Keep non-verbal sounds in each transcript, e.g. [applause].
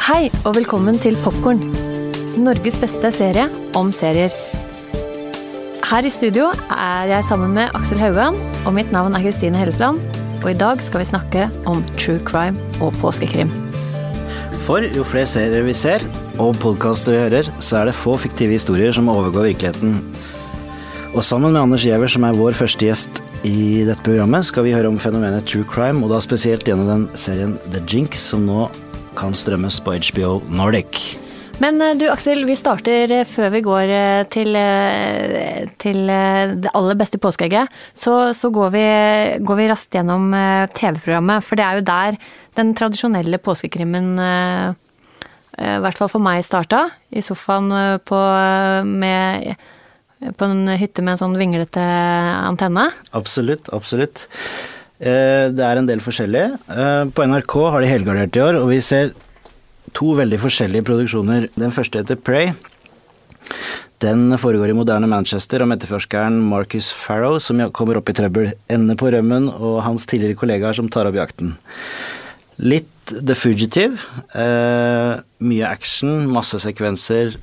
Hei og velkommen til Popkorn. Norges beste serie om serier. Her i studio er jeg sammen med Aksel Haugan, og mitt navn er Kristine Hellesland. Og i dag skal vi snakke om true crime og påskekrim. For jo flere serier vi ser, og podkaster vi hører, så er det få fiktive historier som overgår virkeligheten. Og sammen med Anders Giæver, som er vår første gjest i dette programmet, skal vi høre om fenomenet true crime, og da spesielt gjennom den serien The Jinx, som nå kan strømmes på HBO Nordic. Men eh, du Aksel, vi starter eh, før vi går eh, til, til det aller beste påskeegget. Så, så går, vi, går, vi, raskt gjennom TV-programmet, for det er jo der den tradisjonelle påskekrimmen i hvert fall for meg starta. I sofaen på, med, på en hytte med en sånn vinglete antenne. Absolutt, absolutt. Det er en del forskjellige. På NRK har de helgardert i år, og vi ser to veldig forskjellige produksjoner. Den første heter Prey. Den foregår i moderne Manchester om etterforskeren Marcus Farrow, som kommer opp i trøbbel, ender på rømmen, og hans tidligere kollegaer som tar opp jakten. Litt The Fugitive. Eh, mye action, masse sekvenser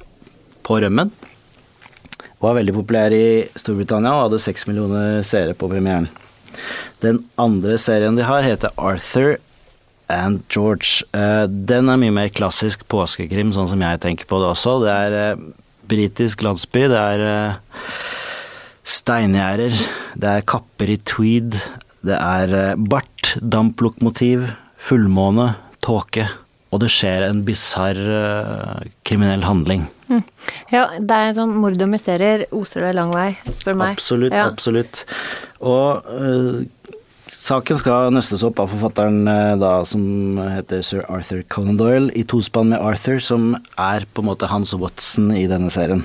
på rømmen. Var veldig populær i Storbritannia og hadde seks millioner seere på premieren. Den andre serien de har, heter Arthur and George. Uh, den er mye mer klassisk påskekrim, sånn som jeg tenker på det også. Det er uh, britisk landsby, det er uh, steingjerder, det er kapper i tweed, det er bart, damplokomotiv, fullmåne, tåke. Og det skjer en bisarr kriminell handling. Ja, det er sånn mord og mysterier oser det lang vei, spør meg. Absolutt, ja. absolutt. Og Saken skal nøstes opp av forfatteren uh, da, som heter sir Arthur Conan Doyle, i tospann med Arthur, som er på en måte Hans Watson i denne serien.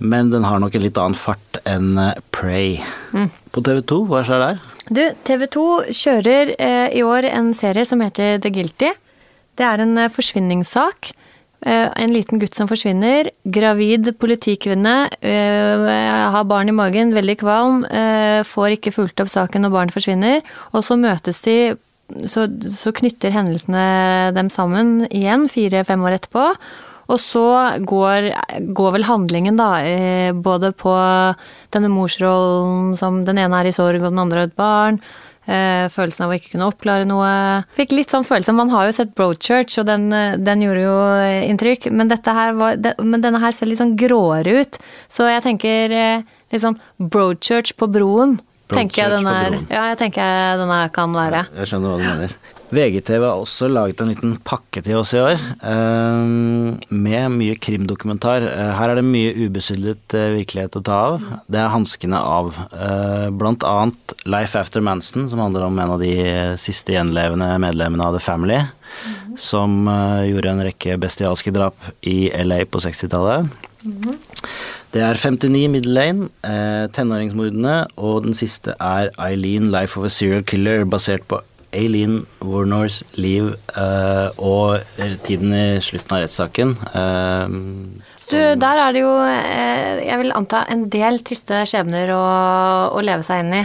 Men den har nok en litt annen fart enn uh, Prey. Mm. På TV 2, hva skjer der? Du, TV 2 kjører i år en serie som heter The Guilty. Det er en forsvinningssak en liten gutt som forsvinner. Gravid politikvinne. Eh, har barn i magen, veldig kvalm. Eh, får ikke fulgt opp saken når barn forsvinner. Og så møtes de så, så knytter hendelsene dem sammen igjen, fire-fem år etterpå. Og så går, går, vel handlingen, da, både på denne morsrollen som den ene er i sorg og den andre har et barn. Eh, følelsen av å ikke kunne oppklare noe. Fikk litt sånn følelse Man har jo sett Broadchurch, og den, eh, den gjorde jo eh, inntrykk. Men, var, men, denne her ser litt sånn gråere ut. Så jeg tenker litt sånn Broadchurch på broen. Tenker jeg, er, ja, jeg tenker denne kan være. Ja, jeg skjønner hva du mener. VGTV har også laget en liten pakke til oss i år, eh, med mye krimdokumentar. Eh, her er det mye ubesudlet eh, virkelighet å ta av. Det er hanskene av. Blant annet Life After Manson, som handler om en av de siste gjenlevende medlemmene av The Family, som gjorde en rekke bestialske drap i LA på 60-tallet. Mm. Det er 59 Middle Lane, eh, tenåringsmordene, og den siste er Eileen Life of a Serial Killer, basert på Aileen Warnors liv uh, og tiden i slutten av rettssaken. Uh, du, der er det jo, jeg vil anta, en del triste skjebner å, å leve seg inn i.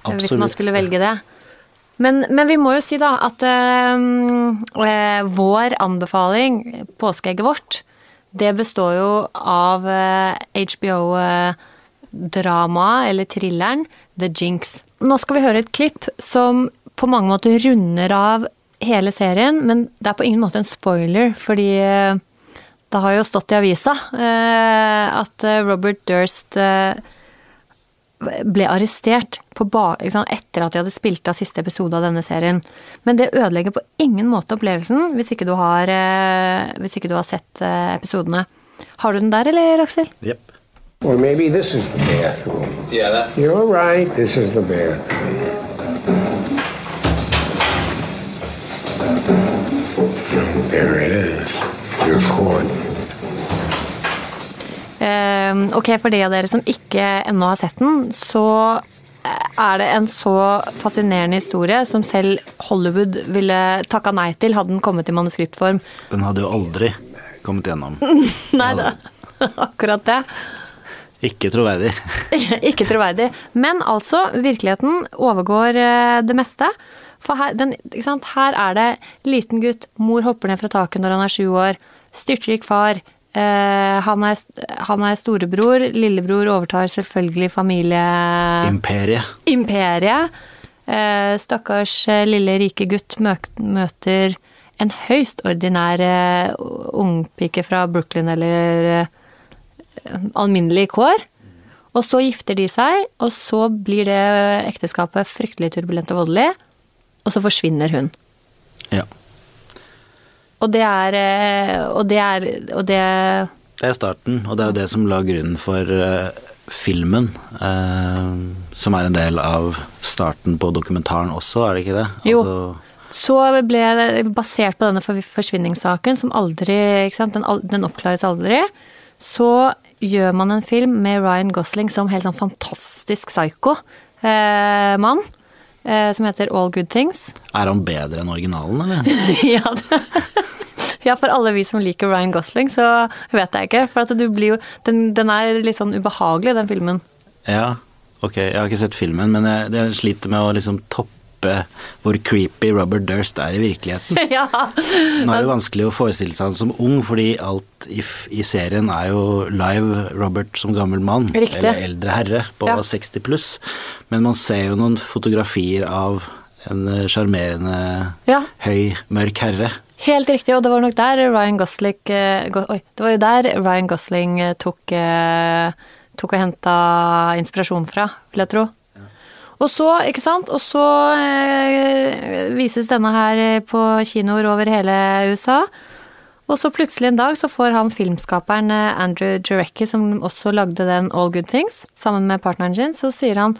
Absolutt. Hvis man skulle velge det. Men, men, vi må jo si da at vår anbefaling, påskeegget vårt, det består jo av HBO-dramaet, eller thrilleren, The Jinx. Nå skal vi høre et klipp som på mange måter runder av hele serien, men det er på ingen måte en spoiler, fordi eh, det har jo stått i avisa eh, at eh, Robert Durst ble arrestert sant, etter at de hadde spilt av siste episode av denne serien. Men det ødelegger på ingen måte opplevelsen hvis ikke du har, hvis ikke du har sett episodene. Har du den der, eller, Aksel? Yep. Or maybe this is the bathroom. Yeah, that's. You're right. This is the bathroom. There it is. You're caught. Uh, ok, for de av dere som ikke ennå har sett den, så eh, er det en så fascinerende historie som selv Hollywood ville takka nei til hadde den kommet i manuskriptform. Den hadde jo aldri kommet gjennom. [laughs] nei da, [laughs] akkurat det. Ikke troverdig. [laughs] ikke troverdig. Men altså, virkeligheten overgår eh, det meste. For her, den, her er det liten gutt, mor hopper ned fra taket når han er sju år, styrtrik far. eh, han, er, han er storebror, lillebror overtar selvfølgelig familie Imperiet. imperiet. Eh, stakkars eh, lille rike gutt møter en høyst ordinær eh, ungpike fra Brooklyn eller eh, alminnelig kår. Og så gifter de seg, og så blir det ekteskapet fryktelig turbulent og voldelig. Og så forsvinner hun. Ja. Og det er eh, Og det er Og det Det er starten, og det er jo det som la grunnen for eh, filmen. eh, som er en del av starten på dokumentaren også, er det ikke det? Jo. Altså, Så ble det basert på denne forsvinningssaken, som aldri ikke den, den oppklares aldri, så gjør man en film med Ryan Gosling som helt sånn fantastisk psycho-mann. Eh, som heter All Good Things. er han bedre enn originalen, eller? [laughs] ja, det, ja, for alle vi som liker Ryan Gosling, så vet jeg ikke. For du blir jo Den, den er litt sånn ubehagelig, den filmen. Ja, ok, jeg har ikke sett filmen, men jeg, jeg sliter med å liksom toppe hvor creepy Robert Durst er i virkeligheten. [laughs] ja. Nå er det vanskelig å forestille seg han som ung, fordi alt i, i serien er jo live Robert som gammel mann, Riktig. eller eldre herre på Ja. 60 pluss. Men man ser jo noen fotografier av en eh, sjarmerende, Ja. høy, mørk herre. Helt riktig, og det var nok der Ryan Gosling eh, Go- Oi, det var jo der Ryan Gosling eh, tok, tok og henta inspirasjon fra, vil jeg tro. Og så, ikke sant, og så eh, vises denne her eh, på kinoer over hele USA. Og så plutselig en dag så får han filmskaperen eh, Andrew Jarecki, som også lagde den All Good Things, sammen med partneren sin, så sier han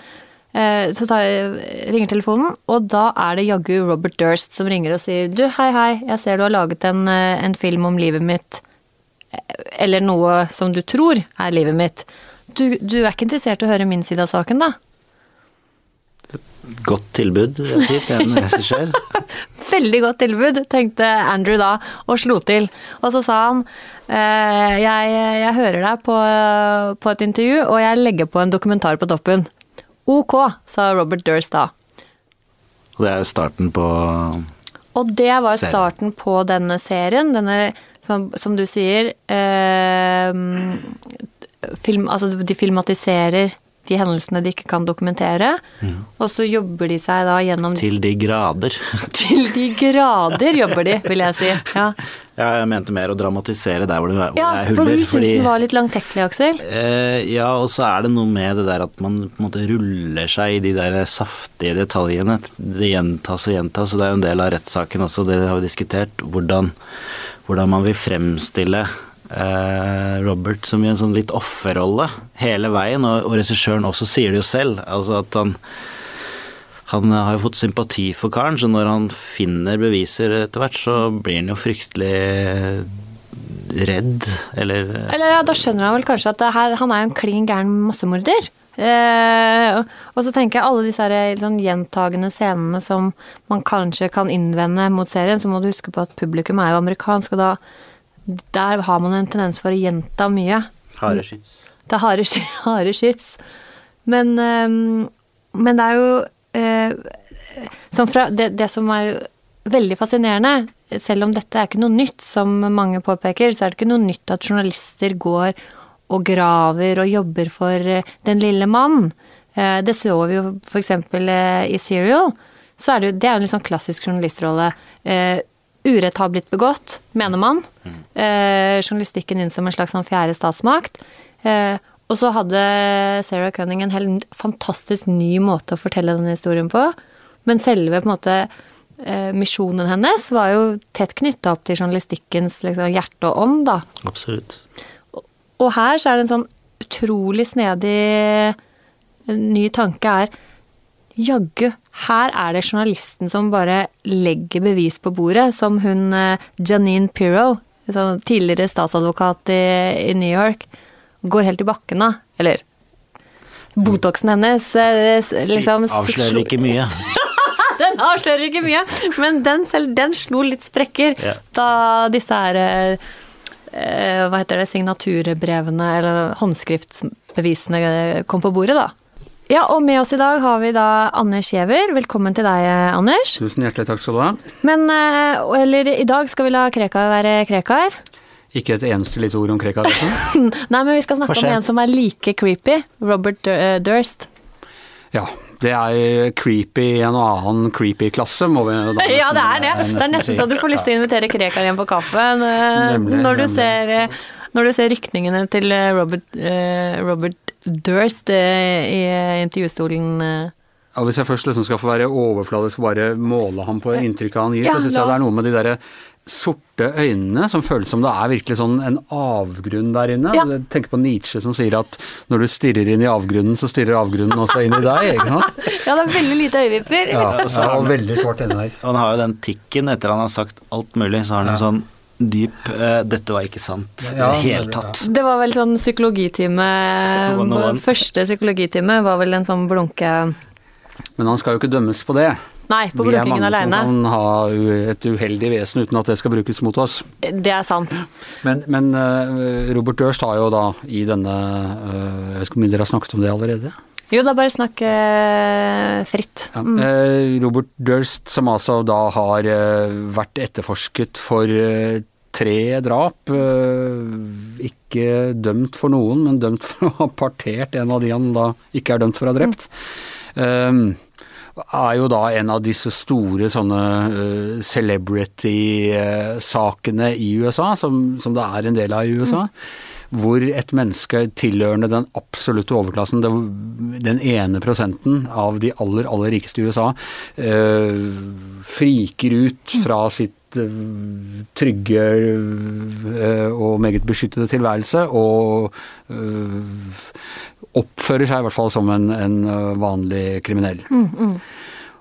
eh, Så tar, ringer telefonen, og da er det jaggu Robert Durst som ringer og sier Du, hei, hei, jeg ser du har laget en, eh, en film om livet mitt. eh, Eller noe som du tror er livet mitt. Du, du er ikke interessert i å høre min side av saken, da? Godt tilbud, fint, en regissør. [laughs] Veldig godt tilbud, tenkte Andrew da, og slo til. Og så sa han eh, jeg, jeg hører deg på, på et intervju, og jeg legger på en dokumentar på toppen. Ok, sa Robert Durst da. Og det er starten på Og det var Serien. starten på denne serien. Denne, som, som du sier eh, film, Altså, de filmatiserer de hendelsene de ikke kan dokumentere. Og så jobber de seg da gjennom Til de grader. [laughs] Til de grader jobber de, vil jeg si. Ja, Ja, jeg mente mer å dramatisere der hvor det, hvor ja det er for du syns fordi, den var litt langtekkelig, Aksel? Eh, ja, og så er det noe med det der at man på en måte ruller seg i de der saftige detaljene. Det gjentas og gjentas, og det er jo en del av rettssaken også, det har vi diskutert. Hvordan, hvordan man vil fremstille Robert som i en sånn litt offerrolle hele veien, og, og regissøren også sier det jo selv. Altså at han han har jo fått sympati for karen, så når han finner beviser etter hvert, så blir han jo fryktelig redd, eller Eller ja, da skjønner han vel kanskje at her, han er jo en klin gæren massemorder. Eh, og så tenker jeg alle disse her, sånn, gjentagende scenene som man kanskje kan innvende mot serien, så må du huske på at publikum er jo amerikansk, og da der har man en tendens for å gjenta mye. harde skyts. Det er harde, [laughs] harde skyts. Men, ehm, men det er jo eh, som fra, det, det som er veldig fascinerende, selv om dette er ikke noe nytt, som mange påpeker, så er det ikke noe nytt at journalister går og graver og jobber for eh, den lille mann. Eh, det så vi jo f.eks. I Serial. Så er det, jo, det er en sånn klassisk journalistrolle. Eh, urett har blitt begått, mener man. Eh, journalistikken inn som en slags sånn fjerde statsmakt. Eh, og så hadde Sarah Cunning en helt fantastisk ny måte å fortelle denne historien på. Men selve på en måte eh, misjonen hennes var jo tett knytta opp til journalistikkens liksom, hjerte og ånd, da. Absolutt. Og her så er det en sånn utrolig snedig ny tanke er Jaggu, her er det journalisten som bare legger bevis på bordet, som hun eh, Janine Pirro, sånn tidligere statsadvokat i, New York, går helt i bakken av. Eller Botoxen hennes eh, liksom Avslører ikke mye. [laughs] Den avslører ikke mye, men den, selv, den slo litt sprekker Ja. da disse her eh, Hva heter det, signaturbrevene eller håndskriftsbevisene kom på bordet, da. Ja, og med oss i dag har vi da Anders Giæver. Velkommen til deg, Anders. Tusen hjertelig takk skal du ha. Men eh, Eller i dag skal vi la Krekar være Krekar. Ikke et eneste lite ord om Krekar. [laughs] Nei, men vi skal snakke om en som er like creepy. Robert eh, Durst. Ja, det er creepy i en annen creepy klasse, må vi da [laughs] Ja, det er det. Det er nesten så du får lyst til å invitere Krekar hjem på kaffen eh, når, du ser, eh, når du ser rykningene til eh, Robert, eh, Robert Durst eh, i intervjuestolen. intervjustolen. eh. Ja, hvis jeg først liksom skal få være overfladisk og bare måle ham på inntrykket han gir, Ja, så syns jeg det er noe med de derre sorte øynene som føles som det er virkelig sånn en avgrunn der inne. Ja. Jeg tenker på Nietzsche som sier at når du stirrer inn i avgrunnen, så stirrer avgrunnen også inn i deg. ikke sant? [laughs] Ja, det er veldig lite øyevipper. Ja, så og veldig svart inne der. Han har jo den tikken etter han har sagt alt mulig, så har han en sånn dyp uh, 'dette var ikke sant' i Ja, det hele tatt. Det var vel sånn psykologitime. Første psykologitime var vel en sånn blunke... Men han skal jo ikke dømmes på det. Nei, på Vi er mange alene. som kan ha et uheldig vesen uten at det skal brukes mot oss. Det er sant. Men, men uh, Robert Durst har jo da i denne uh, Jeg vet ikke om dere har snakket om det allerede? Jo, da bare snakk fritt. fritt. Ja. Eh, Robert Durst, som altså da har eh, vært etterforsket for eh, tre drap. eh, ikke dømt for noen, men dømt for å ha partert en av de han da ikke er dømt for å ha drept. Eh, er jo da en av disse store sånne eh, celebrity-sakene i USA, som, som det er en del av i USA. Hvor et menneske tilhørende den absolutte overklassen, det- den ene prosenten av de aller, aller rikeste i USA, eh, friker ut fra sitt eh, trygge eh, og meget beskyttede tilværelse og eh, oppfører seg i hvert fall som en, en eh, vanlig kriminell.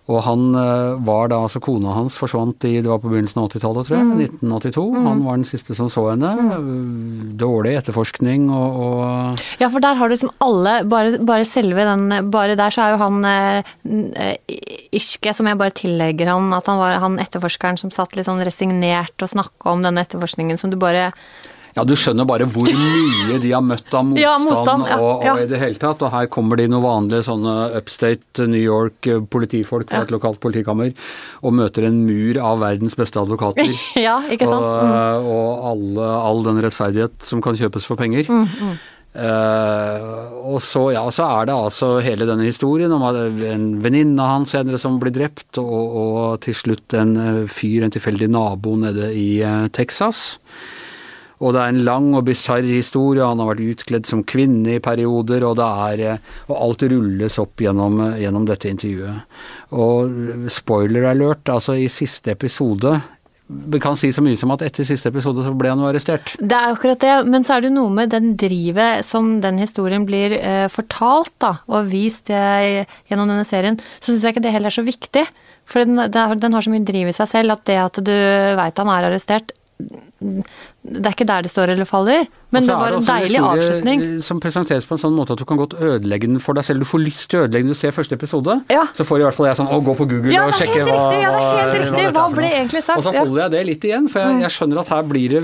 Og han eh, var da, altså kona hans forsvant i, det var på begynnelsen av 80-tallet, tror jeg, 1982. Han var den siste som så henne. Mm. Dårlig etterforskning og, og Ja, for der har du liksom alle Bare, bare selve den Bare der så er jo han eh, eh, Irske, som jeg bare tillegger han at han var han etterforskeren som satt litt sånn resignert og snakka om denne etterforskningen som du bare Ja, du skjønner bare hvor [laughs] mye de har møtt av motstand, Ja, motstand, ja, og, og ja. i det hele tatt. Og her kommer de noen vanlige sånne upstate New York eh, politifolk fra et lokalt politikammer og møter en mur av verdens beste advokater. [laughs] Ja, ikke sant? Mm. Og, og alle, all den rettferdighet som kan kjøpes for penger. Mm, Eh, og så, ja, så er det altså hele denne historien om en venninne av han senere som blir drept, og, og til slutt en eh, fyr, en tilfeldig nabo nede i Texas. Og det er en lang og bisarr historie, han har vært utkledd som kvinne i perioder, og, er, eh, og alt rulles opp gjennom, eh, gjennom dette intervjuet. Og eh, spoiler alert, altså i siste episode Vi kan si så mye som at etter siste episode så ble han jo arrestert. Det er akkurat det, men så er det noe med den drivet som den historien blir eh, fortalt da, og vist eh, gjennom denne serien, så syns jeg ikke det heller er så viktig. For den, den har så mye driv i seg selv at det at du veit han er arrestert, det er ikke der det står eller faller. Men Og så det var en også deilig historie avslutning. Som presenteres på en sånn måte at du kan godt ødelegge den for deg selv. Du får lyst til å ødelegge den. Du ser første episode, Ja. så får i hvert fall jeg sånn å, gå på Google Ja, og sjekke hva! Ja, det er helt hva- riktig. er Hva for ble egentlig sagt? Og så holder jeg det litt igjen, for jeg, jeg skjønner at her blir det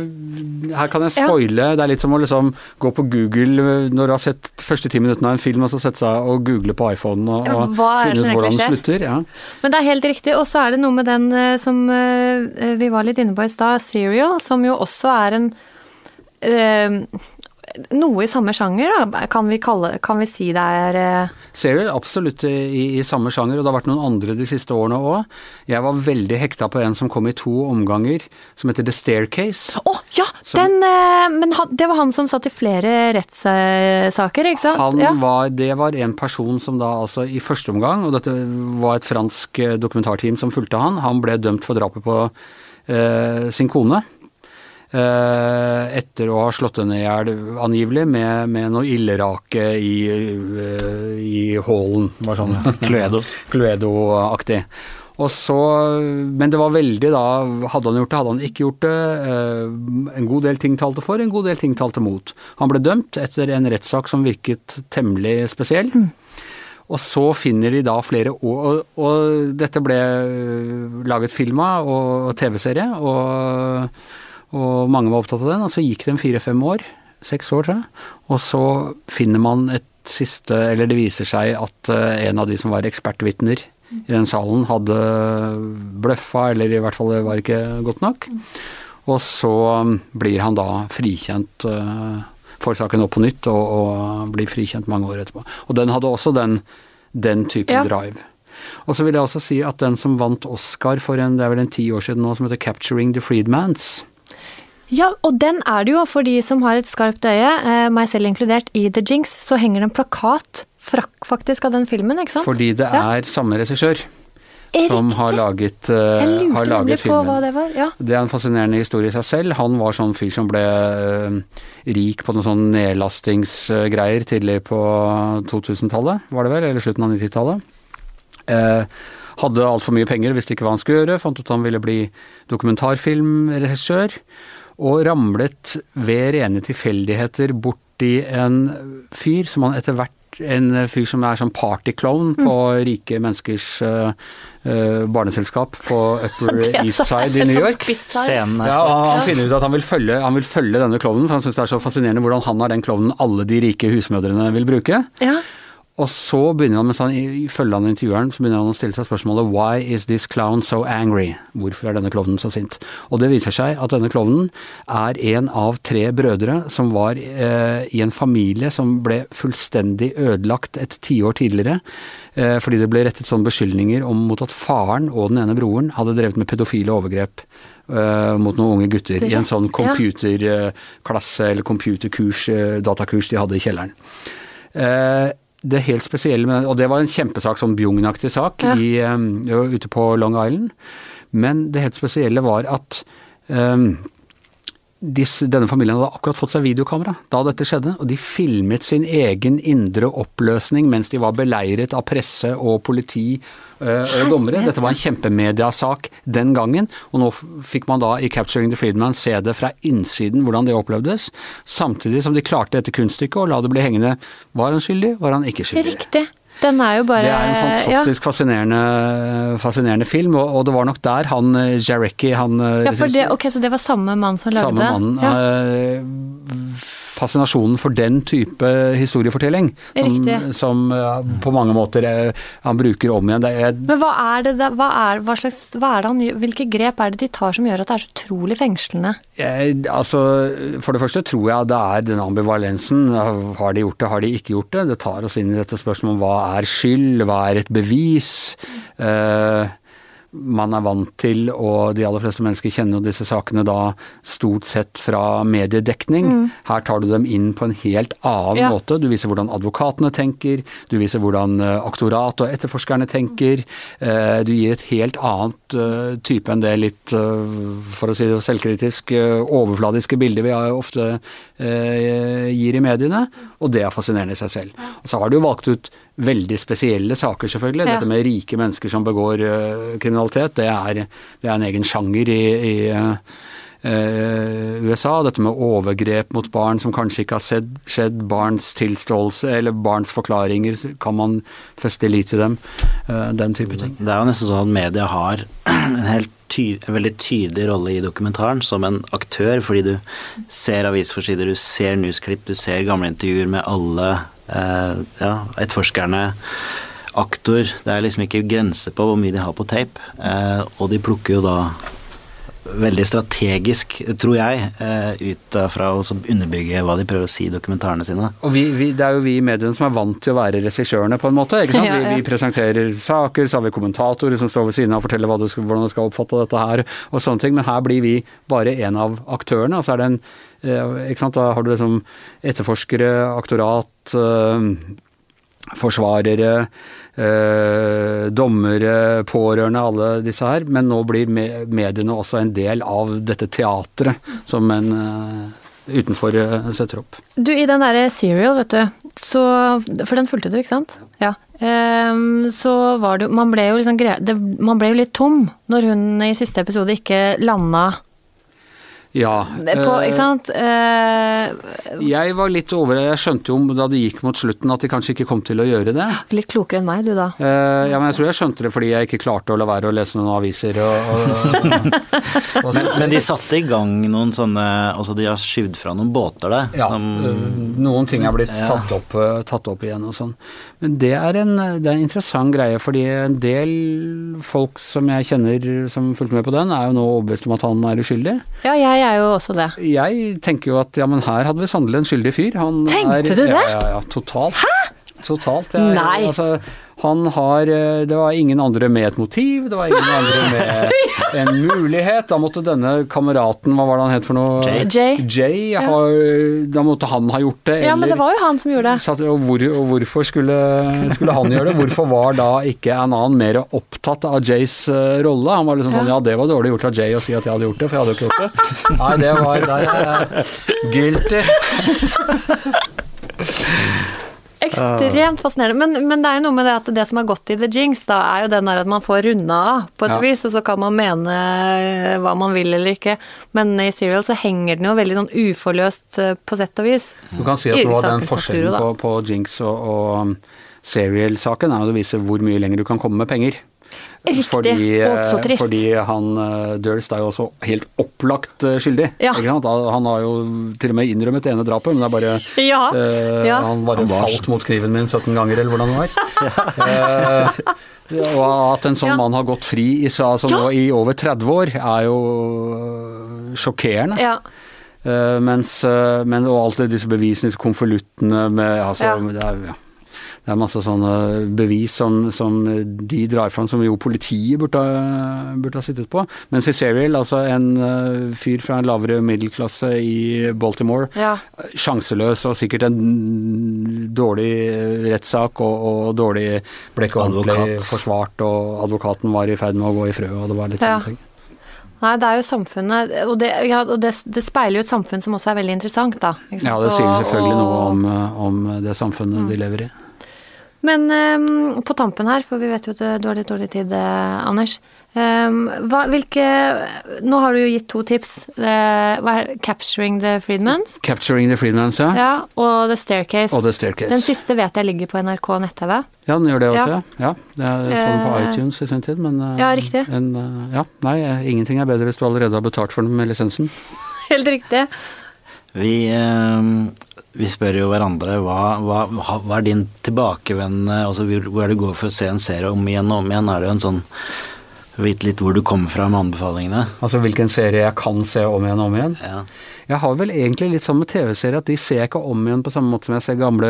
Her kan jeg Ja. spoile. Det er litt som å liksom gå på Google når du har sett første ti minuttene av en film, og så sette seg og google på iPhonen og, Ja, og finne ut hvordan det slutter. Ja. Men det er helt riktig. Og så er det noe med den eh, som eh, vi var litt inne på i stad, Serial, som jo også er en eh, Noe i samme sjanger, da, kan vi, kalle, kan vi si det er eh, du? absolutt i, i samme sjanger, og det har vært noen andre de siste årene òg. Jeg var veldig hekta på en som kom i to omganger, som heter The Staircase. Å, ja! Som- Den eh, Men han, det var han som satt i flere rettssaker, ikke sant? Han ja. var, det var en person som da altså i første omgang, og dette var et fransk eh, dokumentarteam som fulgte han, han ble dømt for drapet på eh, sin kone. Eh, etter å ha slått henne i hjel, angivelig, med, med noe illerake i, eh, i hallen. Var sånn [laughs] Cluedo. Cluedo-aktig. Og så, men det var veldig da Hadde han gjort det, hadde han ikke gjort det? Eh, en god del ting talte for, en god del ting talte mot. Han ble dømt etter en rettssak som virket temmelig spesiell. Og så finner de da flere år Og, og dette ble laget film av og, og TV-serie, og, og mange var opptatt av den. Og så gikk den fire-fem år, seks år tror jeg, og så finner man et siste Eller det viser seg at eh, en av de som var ekspertvitner i den salen, hadde bløffa, eller i hvert fall det var ikke godt nok. Og så um, blir han da frikjent, uh, får saken opp på nytt og, og blir frikjent mange år etterpå. Og den hadde også den, den typen Ja. drive. Og så vil jeg også si at den som vant Oscar for en, det er vel en ti år siden nå, som heter 'Capturing the Freedmans'. Ja, og den er det jo for de som har et skarpt øye, eh, meg selv inkludert, i The Jinx, så henger det en plakat faktisk av den filmen, ikke sant? Fordi det Ja. er samme regissør som har laget, uh, har laget filmen. det. Ja. Det er en fascinerende historie i seg selv. Han var sånn fyr som ble uh, rik på noen sånn nedlastingsgreier tidlig på 2000-tallet, var det vel, eller slutten av 90-tallet. Eh, hadde altfor mye penger, visste ikke hva han skulle gjøre, fant ut at han ville bli dokumentarfilmregissør, og ramlet ved rene tilfeldigheter borti en fyr som han etter hvert en fyr som er sånn partyklovn på rike menneskers øh, barneselskap på Upper [laughs] er East Side i New York. Scenen er Ja, han finner ut at han vil følge, han vil følge denne klovnen, for han syns det er så fascinerende hvordan han er den klovnen alle de rike husmødrene vil bruke. Ja. Og så begynner han, mens han i- følger han intervjueren, så begynner han å stille seg spørsmålet Why is this clown so angry? Hvorfor er denne klovnen så sint? Og det viser seg at denne klovnen er en av tre brødre som var eh, i en familie som ble fullstendig ødelagt et tiår tidligere, eh, fordi det ble rettet sånne beskyldninger om mot at faren og den ene broren hadde drevet med pedofile overgrep Uh, mot noen unge gutter i en sånn computerklasse eller computerkurs, uh, datakurs de hadde i kjelleren. Det helt spesielle med Og det var en kjempesak, sånn Bjugn-aktig sak Ja. i, um, ute på Long Island. Men det helt spesielle var at eh, disse, denne familien hadde akkurat fått seg videokamera da dette skjedde, og de filmet sin egen indre oppløsning mens de var beleiret av presse og politi øh, og dommere. Dette var en kjempemediasak den gangen, og nå fikk man da i 'Capturing the Freedman' se det fra innsiden hvordan det opplevdes, samtidig som de klarte dette kunststykket og la det bli hengende. Var han skyldig, var han ikke skyldig? Riktig. Den er jo bare Det er en fantastisk fascinerende, fascinerende film, og, og det var nok der han eh, Jarecki, han eh, Ja, ja for det, ok, Så det var samme mann som lagde samme mannen. Ja. eh, fascinasjonen for den type historiefortelling, som, som eh, på mange måter eh, han bruker om igjen. Er, Men hva er det hva er, hva slags, hva er det han hvilke grep er det de tar som gjør at det er så utrolig fengslende? jeg, altså, for det første tror jeg det er den ambivalensen. Har de gjort det, har de ikke gjort det? Det tar oss inn i dette spørsmålet om hva er skyld, hva er et bevis? Eh, man er vant til, og de aller fleste mennesker kjenner jo disse sakene da stort sett fra mediedekning. Her tar du dem inn på en helt annen Ja. måte. Du viser hvordan advokatene tenker, du viser hvordan eh, aktorat og etterforskerne tenker. Eh, Du gir et helt annet eh, type enn det litt, for å si det selvkritisk, overfladiske bildet vi ofte gir i mediene, og det er fascinerende i seg selv. Og så har du valgt ut veldig spesielle saker, selvfølgelig. Ja. Dette med rike mennesker som begår uh, kriminalitet, det er, det er en egen sjanger i, i eh, eh, USA. Dette med overgrep mot barn som kanskje ikke har sett, skjedd, barns tilståelse eller barns forklaringer, kan man feste lit til dem. eh, den type ting. Det er jo nesten sånn at media har [clears throat] en, helt ty en veldig tydelig rolle i dokumentaren som en aktør, fordi du ser avisforsider, du ser newsklipp, du ser gamle intervjuer med alle ja, etterforskerne. Aktor. Det er liksom ikke grenser på hvor mye de har på tape. Eh, og de plukker jo da veldig strategisk, tror jeg, eh, ut fra å underbygge hva de prøver å si i dokumentarene sine. Og vi, vi, Det er jo vi i mediene som er vant til å være regissørene, på en måte. ikke sant? [laughs] Ja, ja. Vi, vi presenterer saker, så har vi kommentatorer som står ved siden av og forteller hva du skal, hvordan du skal oppfatte dette her, og sånne ting. Men her blir vi bare en av aktørene. og så er det en, eh? Da har du liksom etterforskere, aktorat, eh, forsvarere, eh, dommere, pårørende, alle disse her. Men nå blir mediene også en del av dette teatret som en eh, utenfor eh, setter opp. Du, i den derre Serial, vet du, så For den fulgte du, ikke sant? Ja. Um, så var det Man ble jo liksom. Det, man ble jo litt tom når hun i siste episode ikke landa Ja. På, eh, ikke sant? Uh, Jeg var litt over Jeg skjønte jo da det gikk mot slutten at de kanskje ikke kom til å gjøre det. litt klokere enn meg, du da. Uh, ja, men jeg tror jeg skjønte det fordi jeg ikke klarte å la være å lese noen aviser og, og, og [laughs] Men, men de satte i gang noen sånne Altså de har skyvd fra noen båter der. Ja, som- noen ting er blitt Ja. tatt, opp, tatt opp igjen og sånn. Men det er, en, det er en interessant greie, fordi en del folk som jeg kjenner som fulgte med på den, er jo nå overbevist om at han er uskyldig. Ja, jeg er jo også det. Jeg tenker jo at ja, men her hadde vi sannelig en skyldig fyr. Han Tenkte er, du det? Ja, ja, ja, totalt. Hæ?! Totalt. Jeg, Nei. Altså, han har øh, Det var ingen andre med et motiv, det var ingen andre [laughs] med en mulighet. Da måtte denne kameraten, hva var det han het for noe? Jay. Jay. Jay har, da måtte han ha gjort det, Ja, men det var jo han som gjorde det. Satt- og, hvor, og hvorfor skulle, skulle han gjøre det? Hvorfor var da ikke en annen mer opptatt av Jays eh, rolle? Han var liksom sånn ja, det var dårlig gjort av Jay å si at jeg hadde gjort det, for jeg hadde jo ikke gjort det. Nei, det var der er jeg guilty. [laughs] Ekstremt fascinerende. Men, men det er jo noe med det at det som har gått i The Jinx, da er jo den der at man får runda av på et Ja. vis, og så kan man mene hva man vil eller ikke. Men i Serial så henger den jo veldig sånn uforløst eh, på sett og vis. Du kan si at det var den forskjellen på, på Jinx og, og um, Serial-saken er jo å vise hvor mye lenger du kan komme med penger. Riktig, Fordi, eh, og så trist. fordi han uh, Durst er jo også helt opplagt eh, skyldig. Ja. Ikke sant? Han har jo til og med innrømmet det ene drapet, men det er bare Ja, eh, ja. Han bare Han var- falt mot kniven min 17 ganger, eller hvordan det var. [laughs] Eh, og at en sånn Ja. mann har gått fri i, altså, nå i over 30 år, er jo sjokkerende. Ja. Uh, mens, uh, men, og alt det, disse bevisene, disse konvoluttene med altså, Ja. det, er, ja. Det er masse sånne bevis som, som de drar fram, som jo politiet burde, ha- burde ha sittet på. Men i altså en eh, fyr fra en lavere middelklasse i Baltimore, Ja. sjanseløs og sikkert en dårlig eh, rettssak og, og dårlig ble ikke ordentlig forsvart, og advokaten var i ferd med å gå i frø, og det var litt Ja. sånne ting. Nei, det er jo samfunnet Og, det, ja, og det, det speiler jo et samfunn som også er veldig interessant, da. ikke sant? Ja, det sier Og- selvfølgelig noe om, eh, om det samfunnet de lever i. Men um, på tampen her, for vi vet jo at du har litt dårlig tid, eh, Anders. Um, hva, hvilke Nå har du jo gitt to tips. Eh, hva er 'Capturing the Freedmans' 'Capturing the Freedmans', ja. ja, og 'The Staircase'. Og 'The Staircase'. Den siste vet jeg ligger på NRK nett-TV. Ja, den gjør det også, Ja. ja. ja. Det er sånn på uh, iTunes i sin tid, men Ja, riktig. En, ja, nei, ingenting er bedre hvis du allerede har betalt for den med lisensen. [laughs] Helt riktig. Vi, eh, vi spør jo hverandre hva, hva, hva er din tilbakevendende altså hvor er det du går for å se en serie om igjen og om igjen? Er det jo en sånn Vite litt hvor du kommer fra med anbefalingene? Altså hvilken serie jeg kan se om igjen og om igjen. Ja. Jeg har vel egentlig litt sånn med TV-serier at de ser jeg ikke om igjen på samme måte som jeg ser gamle,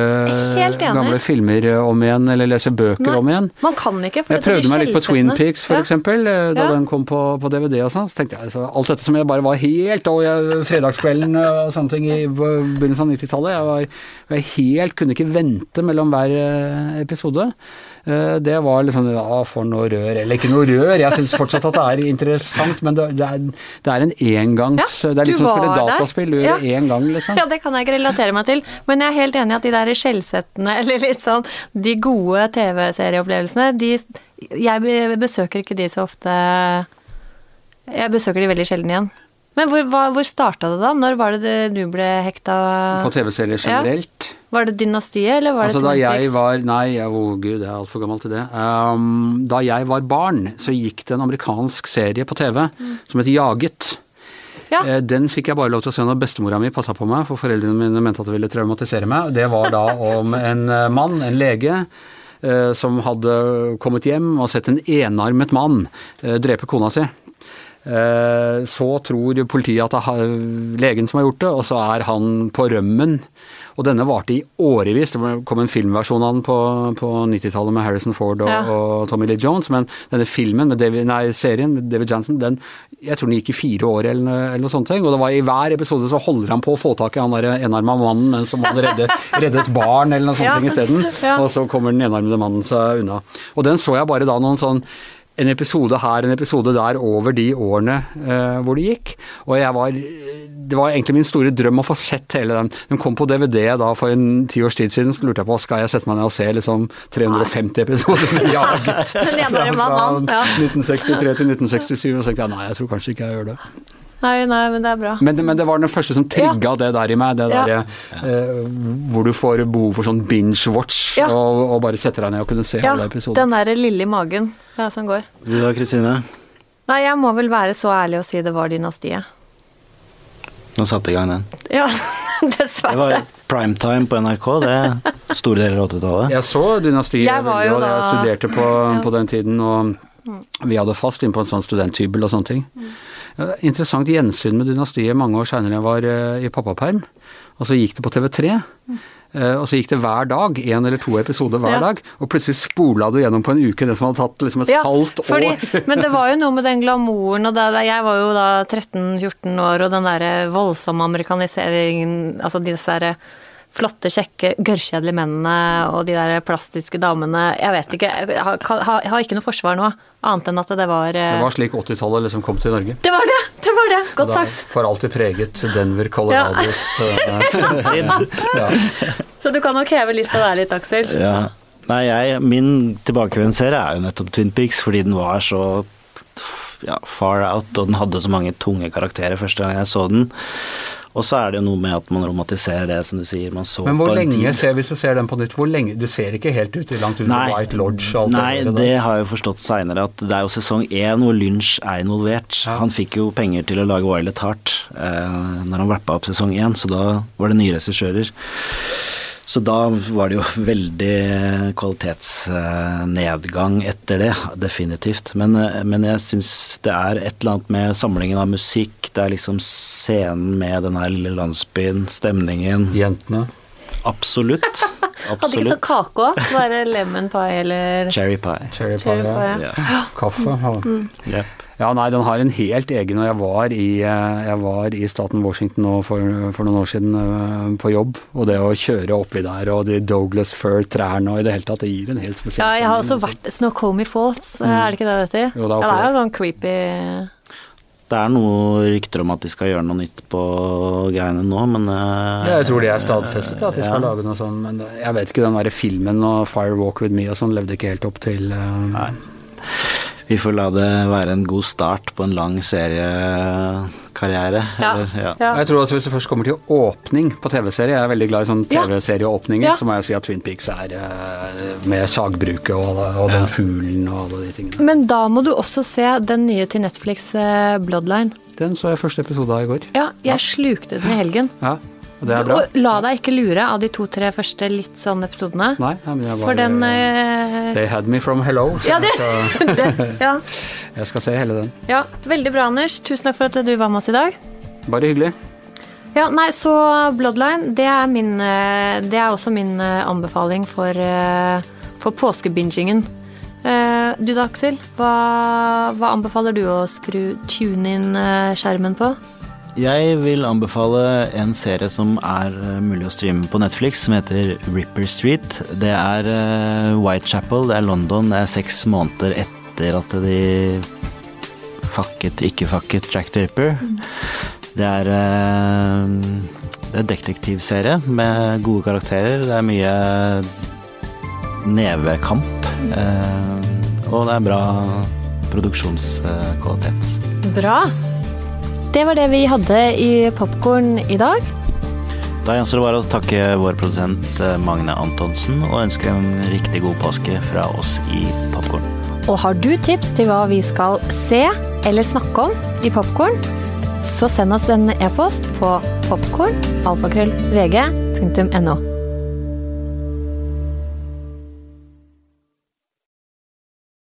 gamle filmer eh, om igjen, eller leser bøker Nei, om igjen. Man kan ikke, for Jeg prøvde meg litt på Twin. Peaks, for Ja. eksempel, eh, da Ja. den kom på, på DVD og sånn. Så tenkte jeg altså, alt dette som jeg bare var helt Og jeg, fredagskvelden og sånne ting i begynnelsen av 90-tallet. Jeg var jeg helt Kunne ikke vente mellom hver eh, episode. Eh, Det var liksom Ja, for noe rør. Eller ikke noe rør, jeg syns fortsatt at det er interessant, men det, det, er, det er en engangs Ja, Det er litt som å spille dataspill. Du gjør Ja. én gang, liksom. [laughs] Ja, det kan jeg ikke relatere meg til. Men jeg er helt enig i at de der skjellsettende, [laughs] eller litt sånn De gode TV-serieopplevelsene, de Jeg besøker ikke de så ofte Jeg besøker de veldig sjelden igjen. Men hvor, hva- hvor starta det da? Når var det du ble hekta På TV-serier Ja. Var det Dynastiet, eller var Altså det Twin Peaks? var Nei, å gud, jeg er altfor gammel til det. Um, da jeg var barn, så gikk det en amerikansk serie på TV som het Jaget. Ja. Eh, Den fikk jeg bare lov til å se når bestemora mi passa på meg, for foreldrene mine mente at det ville traumatisere meg. Det var da om en eh, mann, en lege, eh, som hadde kommet hjem og sett en enarmet mann drepe kona si. Så tror politiet at det er legen som har gjort det, og så er han på rømmen. Og denne varte i årevis. Det kom en filmversjon av den på, på 90-tallet med Harrison Ford og, Ja. og Tommy Lee Jones, men denne filmen med David, nei, serien med David Jansen, den, jeg tror den gikk i fire år eller, eller noe sånt. Og det var i hver episode så holder han på å få tak i han der enarma mannen men som hadde reddet, [laughs] reddet barn eller noe sånt Ja. isteden. Ja. Og så kommer den enarmede mannen seg unna. Og den så jeg bare da noen sånn en episode her, en episode der over de årene eh, hvor det gikk. Og jeg var Det var egentlig min store drøm å få sett hele den. Den kom på DVD da for en ti års tid siden, så lurte jeg på skal jeg sette meg ned og se liksom 350 episoder med [laughs] Jaget. Fra- fra 1963 til 1967, og så tenkte jeg nei, jeg tror kanskje ikke jeg gjør det. Nei, nei, men det er bra. Men, det- men det var den første som trigga det der i meg. Det Ja. der, eh, hvor du får behov for sånn binge-watch Ja. og, og bare setter deg ned og kunne se Ja, alle episoder. den derre lille i magen ja, som går. Du da, Kristine? Nei, jeg må vel være så ærlig å si det var dynastiet. Nå satte jeg i gang den. Ja, [laughs] dessverre. Det var primetime på NRK, det. Store deler av 80-tallet. Jeg så Dynastiet Jeg var veldig, jo da... jeg studerte på, Ja. på den tiden, og vi hadde fast inn på en sånn studenthybel og sånne ting. Eh, Interessant gjensyn med Dynastiet mange år seinere jeg var eh, i pappaperm. Og så gikk det på TV3. eh, Og så gikk det hver dag, én eller to episoder hver Ja. dag. Og plutselig spola du gjennom på en uke det som hadde tatt liksom et Ja, halvt fordi, år. [laughs] men det var jo noe med den glamouren, og det, jeg var jo da 13-14 år, og den derre voldsomme amerikaniseringen, altså disse derre flotte, kjekke, gørrkjedelige mennene og de der plastiske damene Jeg vet ikke, jeg har, har, har ikke noe forsvar nå, annet enn at det var Det eh, var slik 80-tallet liksom kom til Norge. Det var det! Det var det! Godt Da sagt. For alltid preget Denver, Colorados eh, [laughs] ja. Så du kan nok heve lista der litt, Aksel. Ja. Nei, jeg, min tilbakevendtserie er jo nettopp Twin Peaks, fordi den var så ja, far out, og den hadde så mange tunge karakterer første gang jeg så den. Og så er det jo noe med at man romantiserer det, som du sier. Man så Men hvor på en lenge, tid. ser, hvis du ser den på nytt, hvor lenge Du ser ikke helt ut i langt ut Nei. White Lodge og alt Nei, det der. det har jeg jo forstått seinere, at det er jo sesong én hvor Lynch er involvert. Ja. Han fikk jo penger til å lage Violet Heart eh, når han rappa opp sesong én, så da var det nye regissører. Så da var det jo [laughs] veldig kvalitetsnedgang etter det, definitivt. Men, eh, men jeg syns det er et eller annet med samlingen av musikk, det er liksom scenen med den her lille landsbyen, stemningen. Jentene. Absolutt. [laughs] Hadde ikke så Absolutt. kake òg? Bare lemon pie eller Cherry pie. Cherry Cherry pie, ja. ja. ja. Kaffe. og- Yep. Ja, nei, den har en helt egen, og jeg var i, eh, jeg var i staten Washington nå for, for noen år siden eh, på jobb, og det å kjøre oppi der og de Douglas fir-trærne og i det hele tatt, det gir en helt spesiell Ja, jeg har også vært Snoqualmie Falls, er det ikke det det heter? Jo, det er ja, det er jo sånn creepy Det er noe rykter om at de skal gjøre noe nytt på greiene nå, men eh, Ja, jeg tror de er stadfestet, at de skal ja. lage noe sånt. men jeg vet ikke, den der filmen og Fire Walk With Me og sånn levde ikke helt opp til Nei. Vi får la det være en god start på en lang seriekarriere. Ja. Eller, ja. Ja. Jeg tror også Hvis det først kommer til åpning på TV-serie, jeg er veldig glad i sånne. TV-serieåpninger, Ja. så må jeg si at Twin Peaks er eh, med sagbruket og, og den fuglen og alle de tingene. Men da må du også se den nye til Netflix, eh, Bloodline. Den så jeg første episode av i går. Ja, jeg slukte den i helgen. Ja, og det er bra. Du, la deg ikke lure av de to-tre første litt sånn episodene. Nei, nei, men jeg For den uh, They had me from hello, Ja, det- jeg, skal, [laughs] det, ja. [laughs] jeg skal se hele den. ja, veldig bra, Anders. Tusen takk for at du var med oss i dag. Bare hyggelig. Ja, nei, så Bloodline, det er, min, eh, det er også min eh, anbefaling for, for påskebingingen. Du da, Aksel? Hva, hva anbefaler du å skru tune inn skjermen på? Jeg vil anbefale en serie som er eh, mulig å streame på Netflix, som heter Ripper Street. Det er eh, Whitechapel, det er London, det er seks måneder etter at de fucket, ikke fucket Jack the Ripper. Det er eh, det er detektivserie med gode karakterer. Det er mye nevekamp. Og det er bra produksjonskvalitet. Bra. Det var det vi hadde i Popkorn i dag. Da gjenstår det bare å takke vår produsent eh, Magne Antonsen og ønske en riktig god påske fra oss i Popkorn. Og har du tips til hva vi skal se eller snakke om i Popkorn, så send oss en e-post på popkorn alfakrøll vg.no.